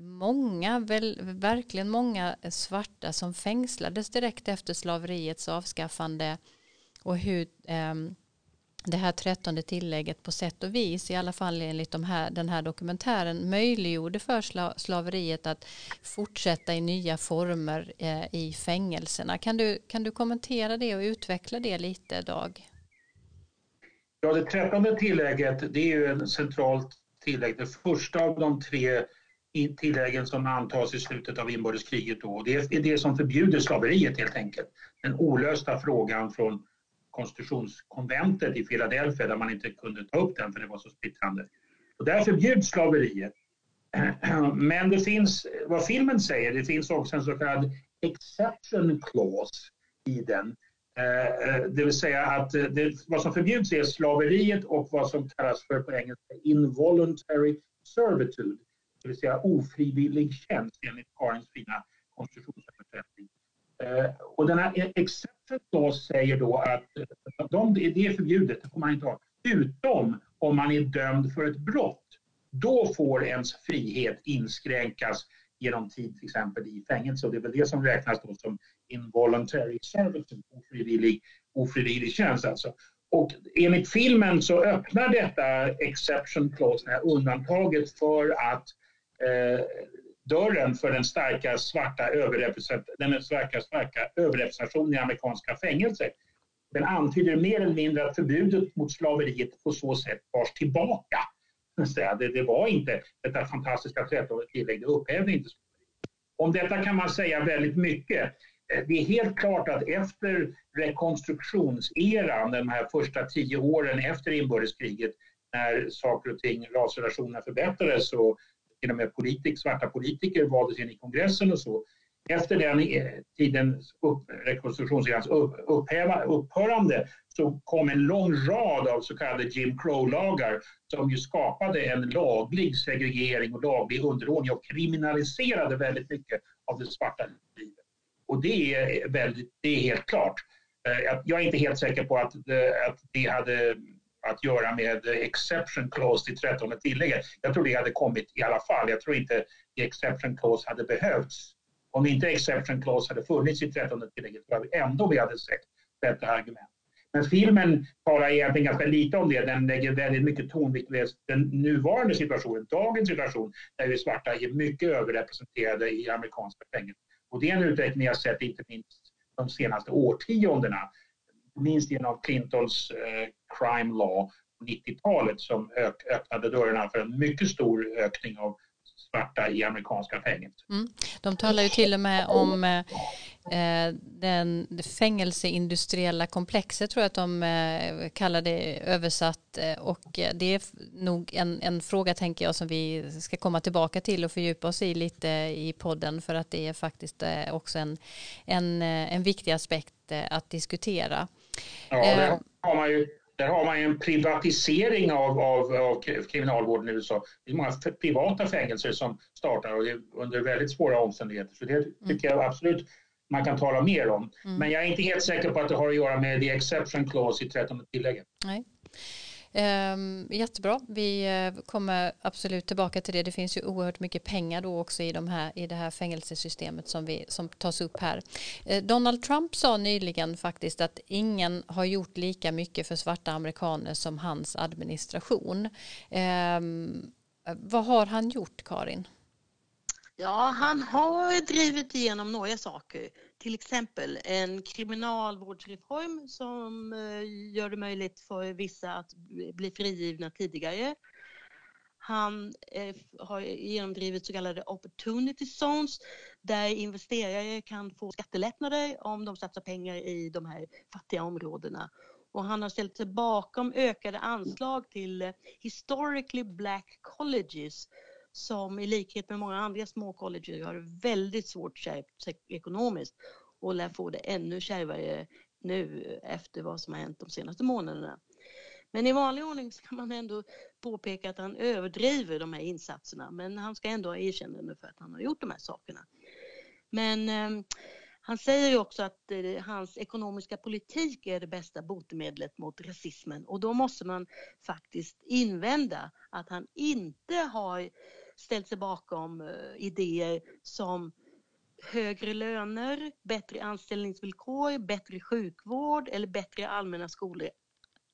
A: många, väl, verkligen många svarta som fängslades direkt efter slaveriets avskaffande och hur eh, det här trettonde tillägget på sätt och vis, i alla fall enligt de här, den här dokumentären, möjliggjorde för slaveriet att fortsätta i nya former eh, i fängelserna. Kan du, kan du kommentera det och utveckla det lite, Dag?
E: Ja, det trettonde tillägget det är ju ett centralt tillägg, det första av de tre tilläggen som antas i slutet av inbördeskriget. Då. Det är det som förbjuder slaveriet helt enkelt. Den olösta frågan från konstitutionskonventet i Philadelphia där man inte kunde ta upp den för det var så splittrande. Och där förbjuds slaveriet. Men det finns, vad filmen säger, det finns också en så kallad exception clause i den. Eh, eh, det vill säga att eh, det, vad som förbjuds är slaveriet och vad som kallas för på engelska involuntary servitude. Det vill säga ofrivillig tjänst enligt Karins fina konstitutionsöversättning. Och den här e- exception då säger då att de, det är förbjudet, det får man inte ha. Utom om man är dömd för ett brott. Då får ens frihet inskränkas genom tid till exempel i fängelse och det är väl det som räknas då som involuntary servitude, ofrivillig, ofrivillig tjänst alltså. Och enligt filmen så öppnar detta exception clause, det här undantaget för att eh, dörren för den starka svarta den starka, starka överrepresentationen i amerikanska fängelser. Den antyder mer eller mindre att förbudet mot slaveriet på så sätt bars tillbaka. Det, det var inte detta fantastiska 13 tillägg, det upphävde inte Om detta kan man säga väldigt mycket. Eh, det är helt klart att efter rekonstruktionseran, de här första tio åren efter inbördeskriget, när saker och ting, rasrelationerna förbättrades och till och med politik, svarta politiker valdes in i kongressen och så. Efter den eh, tidens upp, rekonstruktionserans upp, upphäva, upphörande så kom en lång rad av så kallade Jim Crow-lagar som ju skapade en laglig segregering och laglig underordning och kriminaliserade väldigt mycket av det svarta livet. Och det är, eh, väldigt, det är helt klart. Eh, jag är inte helt säker på att, att det hade att göra med exception clause till 13 tillägget. Jag tror det hade kommit i alla fall. Jag tror inte exception clause hade behövts. Om inte exception clause hade funnits i 13 tillägget tror jag ändå vi hade sett detta argument. Men filmen talar egentligen ganska lite om det. Den lägger väldigt mycket tonvikt vid den nuvarande situationen, dagens situation, där vi svarta är mycket överrepresenterade i amerikanska fängelser. Och det är en utveckling jag sett inte minst de senaste årtiondena minst genom Clintons eh, crime law på 90-talet som öppnade dörrarna för en mycket stor ökning av svarta i amerikanska fängelser. Mm.
A: De talar ju till och med om eh, eh den det fängelseindustriella komplexet tror jag att de eh, kallar det översatt eh, och eh, det är nog en, en fråga tänker jag som vi ska komma tillbaka till och fördjupa oss i lite i podden för att det är faktiskt eh, också en, en, en viktig aspekt eh, att diskutera.
E: Ja, där har man ju, där har man en privatisering av, av, av kriminalvården i USA. Det är många privata fängelser som startar och under väldigt svåra omständigheter. Så det mm. tycker jag absolut man kan tala mer om. Mm. Men jag är inte helt säker på att det har att göra med the exception clause i 13 tillägget.
A: Nej. Ehm, jättebra, vi eh, kommer absolut tillbaka till det. Det finns ju oerhört mycket pengar då också i, de här, i det här fängelsesystemet som, vi, som tas upp här. Eh, Donald Trump sa nyligen faktiskt att ingen har gjort lika mycket för svarta amerikaner som hans administration. Ehm, vad har han gjort, Karin?
F: Ja, han har drivit igenom några saker. Till exempel en kriminalvårdsreform som eh, gör det möjligt för vissa att bli frigivna tidigare. Han eh, har genomdrivit så kallade opportunity zones där investerare kan få skattelättnader om de satsar pengar i de här fattiga områdena. Och han har ställt sig bakom ökade anslag till eh, historically black colleges som i likhet med många andra små colleges har det väldigt svårt kärvt ekonomiskt och lär få det ännu kärvare nu efter vad som har hänt de senaste månaderna. Men i vanlig ordning ska man ändå påpeka att han överdriver de här insatserna men han ska ändå ha erkännande för att han har gjort de här sakerna. Men eh, han säger ju också att eh, hans ekonomiska politik är det bästa botemedlet mot rasismen och då måste man faktiskt invända att han inte har ställt sig bakom eh, idéer som högre löner, bättre anställningsvillkor, bättre sjukvård eller bättre allmänna skolor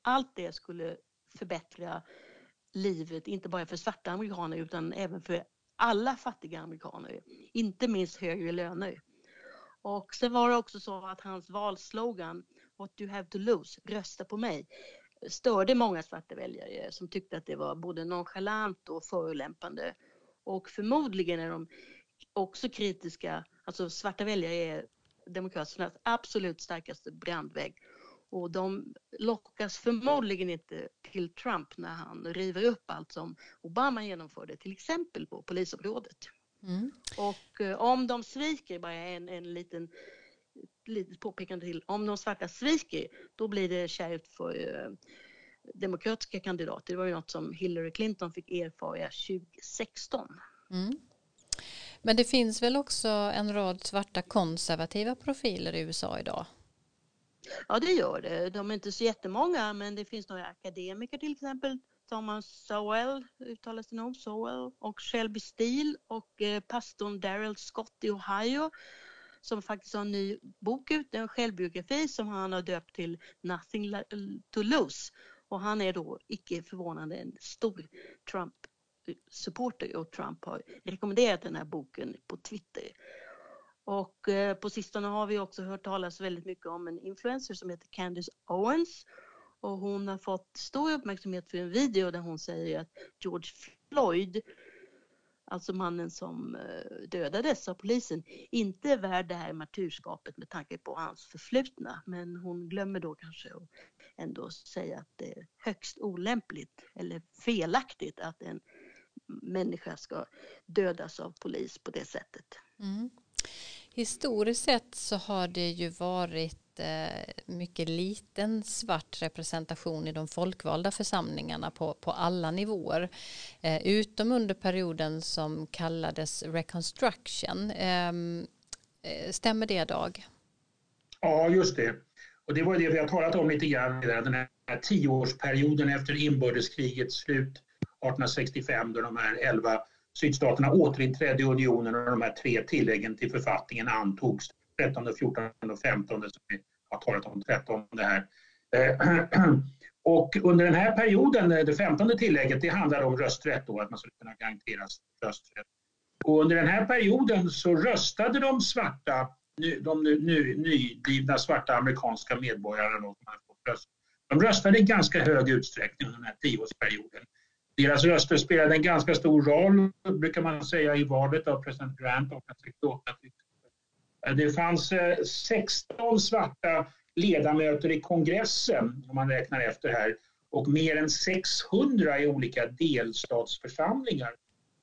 F: allt det skulle förbättra livet, inte bara för svarta amerikaner utan även för alla fattiga amerikaner, inte minst högre löner. Och sen var det också så att hans valslogan What you have to lose, rösta på mig, störde många svarta väljare som tyckte att det var både nonchalant och förolämpande. Och förmodligen är de också kritiska, alltså svarta väljare är Demokraternas absolut starkaste brandvägg. Och de lockas förmodligen inte till Trump när han river upp allt som Obama genomförde, till exempel på polisområdet. Mm. Och eh, om de sviker, bara en, en liten litet påpekande till, om de svarta sviker, då blir det kärvt för eh, demokratiska kandidater. Det var ju något som Hillary Clinton fick erfara 2016. Mm.
A: Men det finns väl också en rad svarta konservativa profiler i USA idag?
F: Ja, det gör det. De är inte så jättemånga, men det finns några akademiker till exempel. Thomas Sowell uttalas det nog, Sowell och Shelby Steele och eh, pastorn Daryl Scott i Ohio som faktiskt har en ny bok ute, en självbiografi som han har döpt till Nothing to lose. Och han är då icke förvånande en stor Trump-supporter och Trump har rekommenderat den här boken på Twitter. Och eh, på sistone har vi också hört talas väldigt mycket om en influencer som heter Candice Owens och hon har fått stor uppmärksamhet för en video där hon säger att George Floyd, alltså mannen som eh, dödades av polisen, inte är värd det här martyrskapet med tanke på hans förflutna. Men hon glömmer då kanske att ändå säga att det är högst olämpligt eller felaktigt att en människa ska dödas av polis på det sättet. Mm.
A: Historiskt sett så har det ju varit mycket liten svart representation i de folkvalda församlingarna på, på alla nivåer. Eh, utom under perioden som kallades reconstruction. Ehm, eh, stämmer det Dag?
E: Ja, just det. Och det var det vi har talat om lite grann, den här tioårsperioden efter inbördeskrigets slut 1865 då de här elva sydstaterna återinträdde i unionen och de här tre tilläggen till författningen antogs 13, 14 och 15 som vi har talat om 13 det här. Eh, och under den här perioden, eh, det femtonde tillägget, det handlar om rösträtt då, att man skulle kunna garanteras rösträtt. Och under den här perioden så röstade de svarta, de nyblivna svarta amerikanska medborgarna, de röstade i ganska hög utsträckning under den här tioårsperioden. Deras röster spelade en ganska stor roll, brukar man säga, i valet av president Grant 1868. Det fanns eh, 16 svarta ledamöter i kongressen, om man räknar efter här, och mer än 600 i olika delstatsförsamlingar.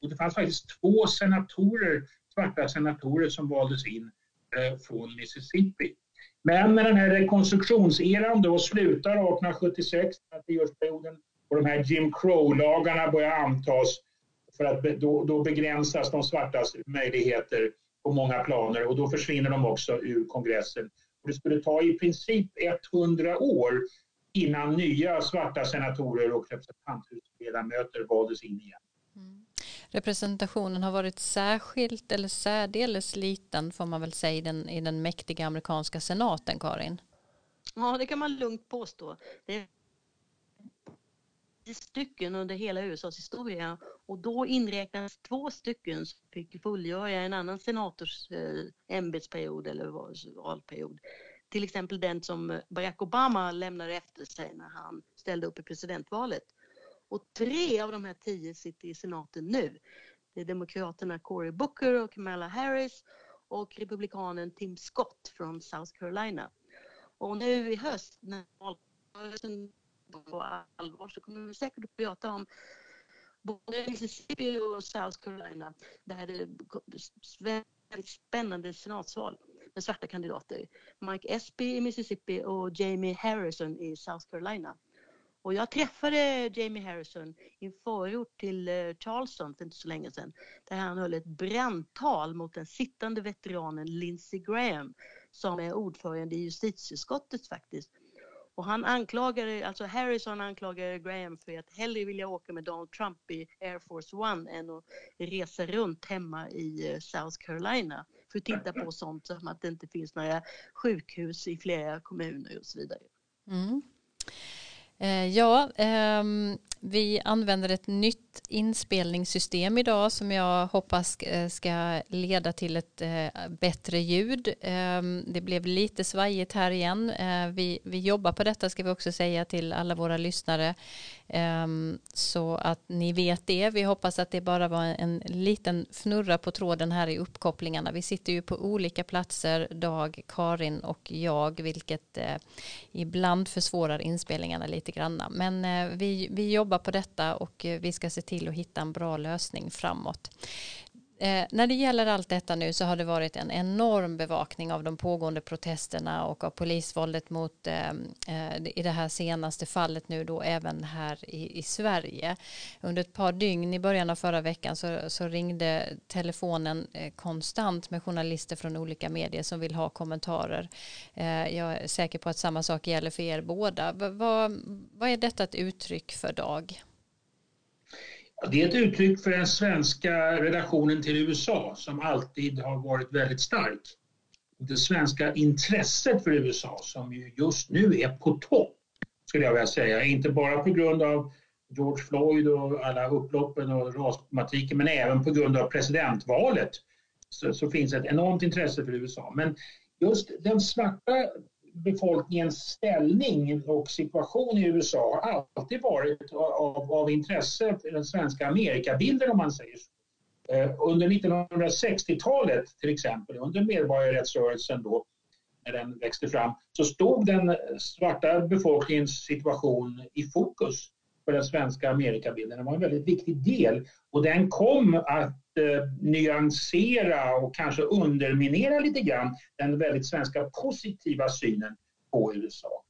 E: Och det fanns faktiskt två senatorer, svarta senatorer som valdes in eh, från Mississippi. Men när den här rekonstruktionseran då slutar 1876, den tioårsperioden, och de här Jim Crow-lagarna börjar antas för att då, då begränsas de svartas möjligheter på många planer och då försvinner de också ur kongressen. Och det skulle ta i princip 100 år innan nya svarta senatorer och representanthusledamöter valdes in igen. Mm.
A: Representationen har varit särskilt eller särdeles liten får man väl säga i den, i den mäktiga amerikanska senaten, Karin?
F: Ja, det kan man lugnt påstå. Det stycken under hela USAs historia och då inräknas två stycken som fick fullgöra en annan senators eh, ämbetsperiod eller valperiod. Till exempel den som Barack Obama lämnade efter sig när han ställde upp i presidentvalet. Och tre av de här tio sitter i senaten nu. Det är demokraterna Cory Booker och Kamala Harris och republikanen Tim Scott från South Carolina. Och nu i höst när valrörelsen på allvar så kommer vi säkert att prata om både Mississippi och South Carolina där det är väldigt spännande senatsval med svarta kandidater. Mike Espy i Mississippi och Jamie Harrison i South Carolina. Och jag träffade Jamie Harrison i en förort till eh, Charleston för inte så länge sedan där han höll ett brandtal mot den sittande veteranen Lindsey Graham som är ordförande i justitieutskottet faktiskt och han anklagade, alltså Harrison anklagade Graham för att hellre vilja åka med Donald Trump i Air Force One än att resa runt hemma i eh, South Carolina för att titta på sånt som att det inte finns några sjukhus i flera kommuner och så vidare. Mm.
A: Eh, ja, ehm, vi använder ett nytt inspelningssystem idag som jag hoppas eh, ska leda till ett eh, bättre ljud. Ehm, det blev lite svajigt här igen. Eh, vi, vi jobbar på detta ska vi också säga till alla våra lyssnare. Ehm, så att ni vet det. Vi hoppas att det bara var en liten fnurra på tråden här i uppkopplingarna. Vi sitter ju på olika platser, Dag, Karin och jag, vilket ibland försvårar inspelningarna lite grann. Men vi, vi jobbar på detta och eh, vi ska se till att hitta en bra lösning framåt. Eh, när det gäller allt detta nu så har det varit en enorm bevakning av de pågående protesterna och av polisvåldet mot eh, eh i det här senaste fallet nu då även här i, i Sverige. Under ett par dygn i början av förra veckan så, så ringde telefonen eh, konstant med journalister från olika medier som vill ha kommentarer. Eh, jag är säker på att samma sak gäller för er båda. V vad, vad är detta ett uttryck för Dag?
E: Det är ett uttryck för den svenska relationen till USA som alltid har varit väldigt stark. Det svenska intresset för USA som ju just nu är på topp, skulle jag vilja säga. Inte bara på grund av George Floyd och alla upploppen och rasproblematiken men även på grund av presidentvalet så, så finns ett enormt intresse för USA. Men just den svarta befolkningens ställning och situation i USA har alltid varit av, av intresse för den svenska Amerikabilden om man säger så. Eh, under 1960-talet till exempel, under medborgarrättsrörelsen då, när den växte fram, så stod den svarta befolkningens situation i fokus för den svenska Amerikabilden. Den var en väldigt viktig del och den kom att eh, nyansera och kanske underminera lite grann den väldigt svenska positiva synen på USA.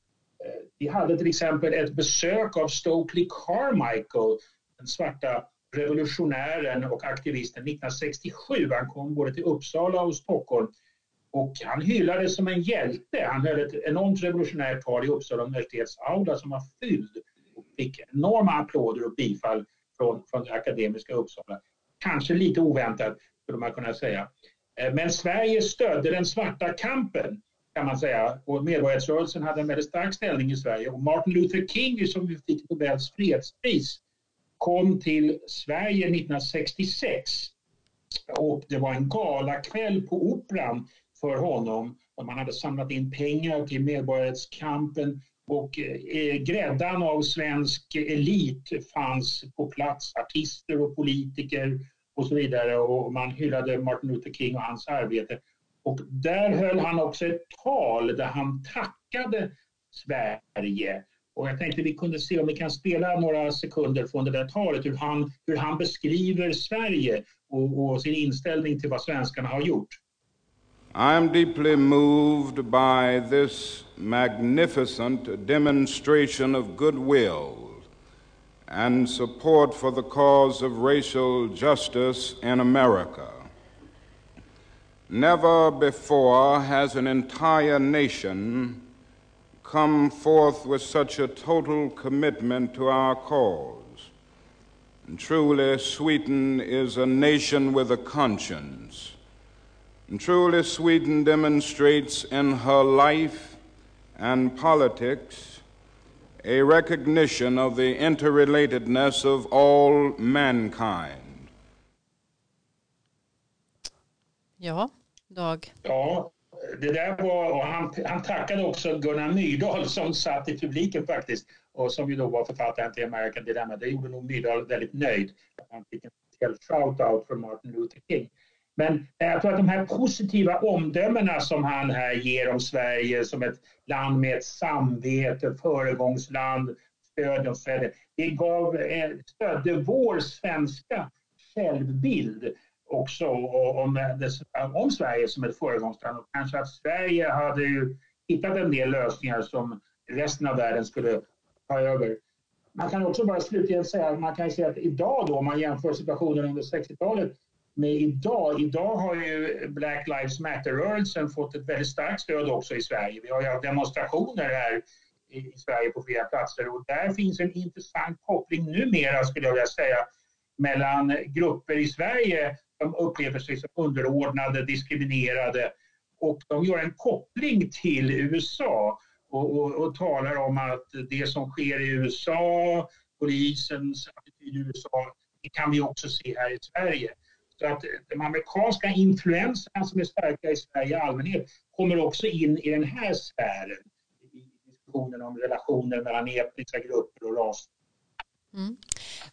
E: Eh, vi hade till exempel ett besök av Stokely Carmichael, den svarta revolutionären och aktivisten 1967. Han kom både till Uppsala och Stockholm och han hyllades som en hjälte. Han höll ett enormt revolutionärt tal i Uppsala universitets aula som var fylld fick enorma applåder och bifall från, från det akademiska Uppsala. Kanske lite oväntat skulle man kunna säga. Eh, men Sverige stödde den svarta kampen kan man säga och medborgarrättsrörelsen hade en väldigt stark ställning i Sverige och Martin Luther King som fick Nobels fredspris kom till Sverige 1966 och det var en galakväll på Operan för honom. Man hade samlat in pengar till medborgarrättskampen och eh, gräddan av svensk elit fanns på plats, artister och politiker och så vidare och man hyllade Martin Luther King och hans arbete. Och där höll han också ett tal där han tackade Sverige. Och jag tänkte vi kunde se om vi kan spela några sekunder från det där talet, hur han, hur han beskriver Sverige och, och sin inställning till vad svenskarna har gjort.
H: I am deeply moved by this magnificent demonstration of goodwill and support for the cause of racial justice in America. Never before has an entire nation come forth with such a total commitment to our cause. And truly, Sweden is a nation with a conscience and truly, Sweden demonstrates in her life and politics a recognition of the interrelatedness of all mankind.
A: Ja, Dag.
E: Ja, det där var, och han, han tackade också Gunnar Myrdal som satt i publiken faktiskt och som ju då var författaren till American Dilemma. Det gjorde nog Myrdal väldigt nöjd. Han fick en speciell shout-out från Martin Luther King. Men eh, jag tror att de här positiva omdömena som han här ger om Sverige som ett land med ett samvete, föregångsland, stöd och så det gav, eh, stödde vår svenska självbild också om, eh, om Sverige som ett föregångsland och kanske att Sverige hade ju hittat en del lösningar som resten av världen skulle ta över. Man kan också bara slutligen säga att man kan säga att idag då om man jämför situationen under 60-talet med idag. Idag har ju Black Lives Matter-rörelsen fått ett väldigt starkt stöd också i Sverige. Vi har ju demonstrationer här i Sverige på flera platser och där finns en intressant koppling numera skulle jag vilja säga mellan grupper i Sverige som upplever sig som underordnade, diskriminerade och de gör en koppling till USA och, och, och talar om att det som sker i USA, polisens attityd i USA, det kan vi också se här i Sverige. Så att de amerikanska influenserna som är starka i Sverige i allmänhet kommer också in i den här sfären i diskussionen om relationer mellan etniska grupper och ras.
A: Mm.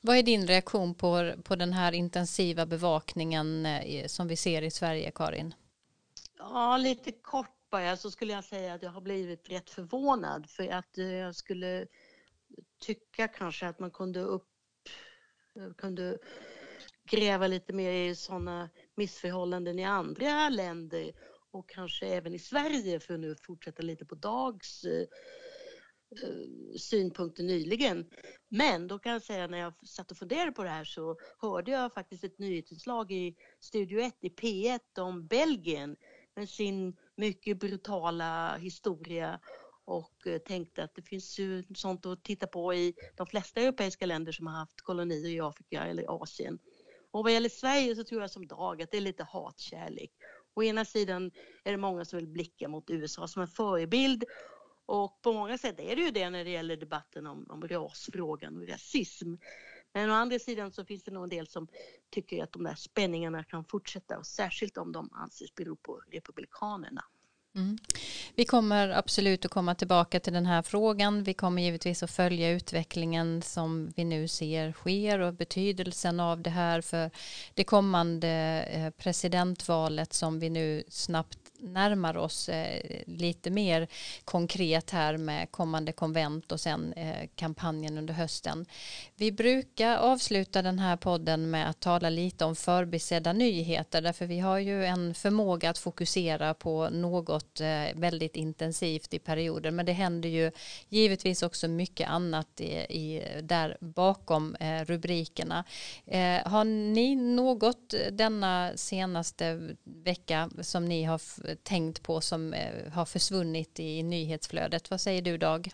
A: Vad är din reaktion på, på den här intensiva bevakningen eh, som vi ser i Sverige, Karin?
F: Ja, lite kort bara så skulle jag säga att jag har blivit rätt förvånad för att eh, jag skulle tycka kanske att man kunde upp kunde gräva lite mer i sådana missförhållanden i andra länder och kanske även i Sverige för att nu fortsätta lite på Dags eh, eh, synpunkter nyligen. Men då kan jag säga när jag satt och funderade på det här så hörde jag faktiskt ett nyhetsinslag i Studio 1 i P1 om Belgien med sin mycket brutala historia och eh, tänkte att det finns ju sånt att titta på i de flesta europeiska länder som har haft kolonier i Afrika eller Asien. Och vad gäller Sverige så tror jag som Dag att det är lite hatkärlek. Å ena sidan är det många som vill blicka mot USA som en förebild och på många sätt är det ju det när det gäller debatten om, om rasfrågan och rasism. Men å andra sidan så finns det nog en del som tycker att de där spänningarna kan fortsätta och särskilt om de anses bero på republikanerna.
A: Mm. Vi kommer absolut att komma tillbaka till den här frågan. Vi kommer givetvis att följa utvecklingen som vi nu ser sker och betydelsen av det här för det kommande eh, presidentvalet som vi nu snabbt närmar oss eh, lite mer konkret här med kommande konvent och sen eh, kampanjen under hösten. Vi brukar avsluta den här podden med att tala lite om förbisedda nyheter därför vi har ju en förmåga att fokusera på något eh, väldigt intensivt i perioder men det händer ju givetvis också mycket annat i, i där bakom rubrikerna. Har ni något denna senaste vecka som ni har tänkt på som eh, har försvunnit i nyhetsflödet. Vad säger du Dag?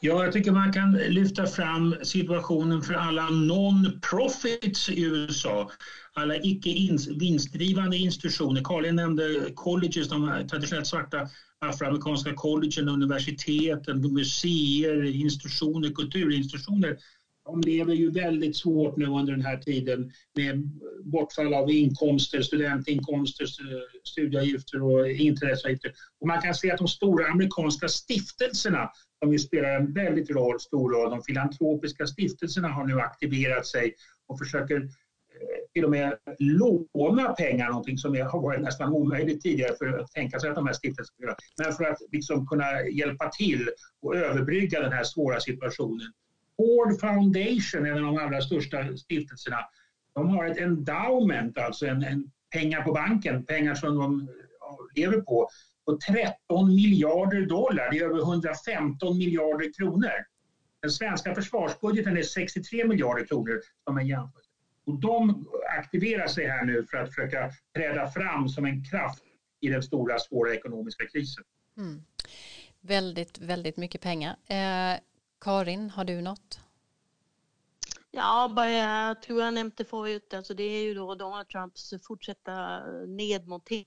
E: Ja, jag tycker man kan lyfta fram situationen för alla non-profits i USA. Alla icke vinstdrivande institutioner. Karin nämnde colleges, de traditionellt svarta afroamerikanska collegen, universiteten, museer, institutioner, kulturinstitutioner de lever ju väldigt svårt nu under den här tiden med bortfall av inkomster, studentinkomster, studieavgifter och inträdesavgifter. Och man kan se att de stora amerikanska stiftelserna, som ju spelar en väldigt roll, stor roll, de filantropiska stiftelserna har nu aktiverat sig och försöker eh, till och med låna pengar, någonting som har varit nästan omöjligt tidigare för att tänka sig att de här stiftelserna Men för att liksom kunna hjälpa till och överbrygga den här svåra situationen Ford Foundation, en av de allra största stiftelserna, de har ett endowment, alltså en, en pengar på banken, pengar som de lever på, på 13 miljarder dollar. Det är över 115 miljarder kronor. Den svenska försvarsbudgeten är 63 miljarder kronor som en jämförelse. Och de aktiverar sig här nu för att försöka träda fram som en kraft i den stora svåra ekonomiska krisen. Mm.
A: Väldigt, väldigt mycket pengar. Eh, Karin, har du något?
F: Ja, bara, jag tror jag nämnde förut, alltså det är ju då Donald Trumps fortsatta nedmontering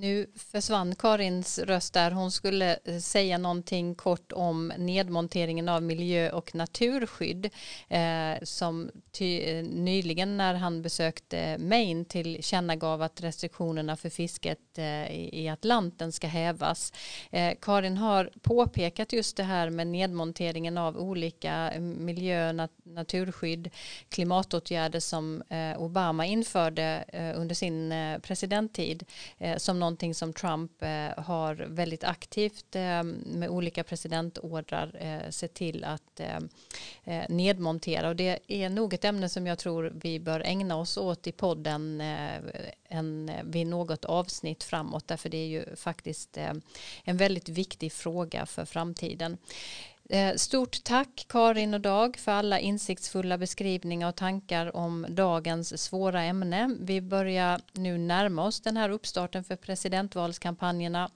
A: Nu försvann Karins röst där. Hon skulle eh, säga någonting kort om nedmonteringen av miljö och naturskydd eh, som ty, eh, nyligen när han besökte Maine tillkännagav att restriktionerna för fisket eh, i Atlanten ska hävas. Eh, Karin har påpekat just det här med nedmonteringen av olika eh, miljö, nat naturskydd, klimatåtgärder som Obama införde under sin presidenttid som någonting som Trump eh, har väldigt aktivt eh, med olika presidentordrar eh, sett till att eh, eh, nedmontera och det är nog ett ämne som jag tror vi bör ägna oss åt i podden eh, en, vid något avsnitt framåt därför det är ju faktiskt en väldigt viktig fråga för framtiden. Eh, stort tack Karin och Dag för alla insiktsfulla beskrivningar och tankar om dagens svåra ämne. Vi börjar nu närma oss den här uppstarten för presidentvalskampanjerna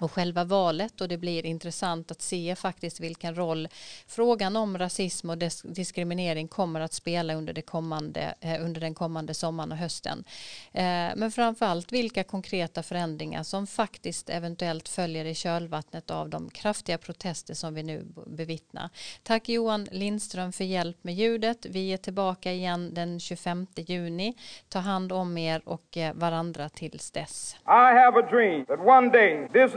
A: och själva valet och det blir intressant att se faktiskt vilken roll frågan om rasism och diskriminering kommer att spela under, det kommande, eh, under den kommande sommaren och hösten. Men men framförallt vilka konkreta förändringar som faktiskt eventuellt följer i kölvattnet av de kraftiga protester som vi nu bevittnar. Tack Johan Lindström för hjälp med ljudet. Vi är tillbaka igen den 25 juni. Ta hand om er och eh, varandra tills dess.
B: I have a dream that one day this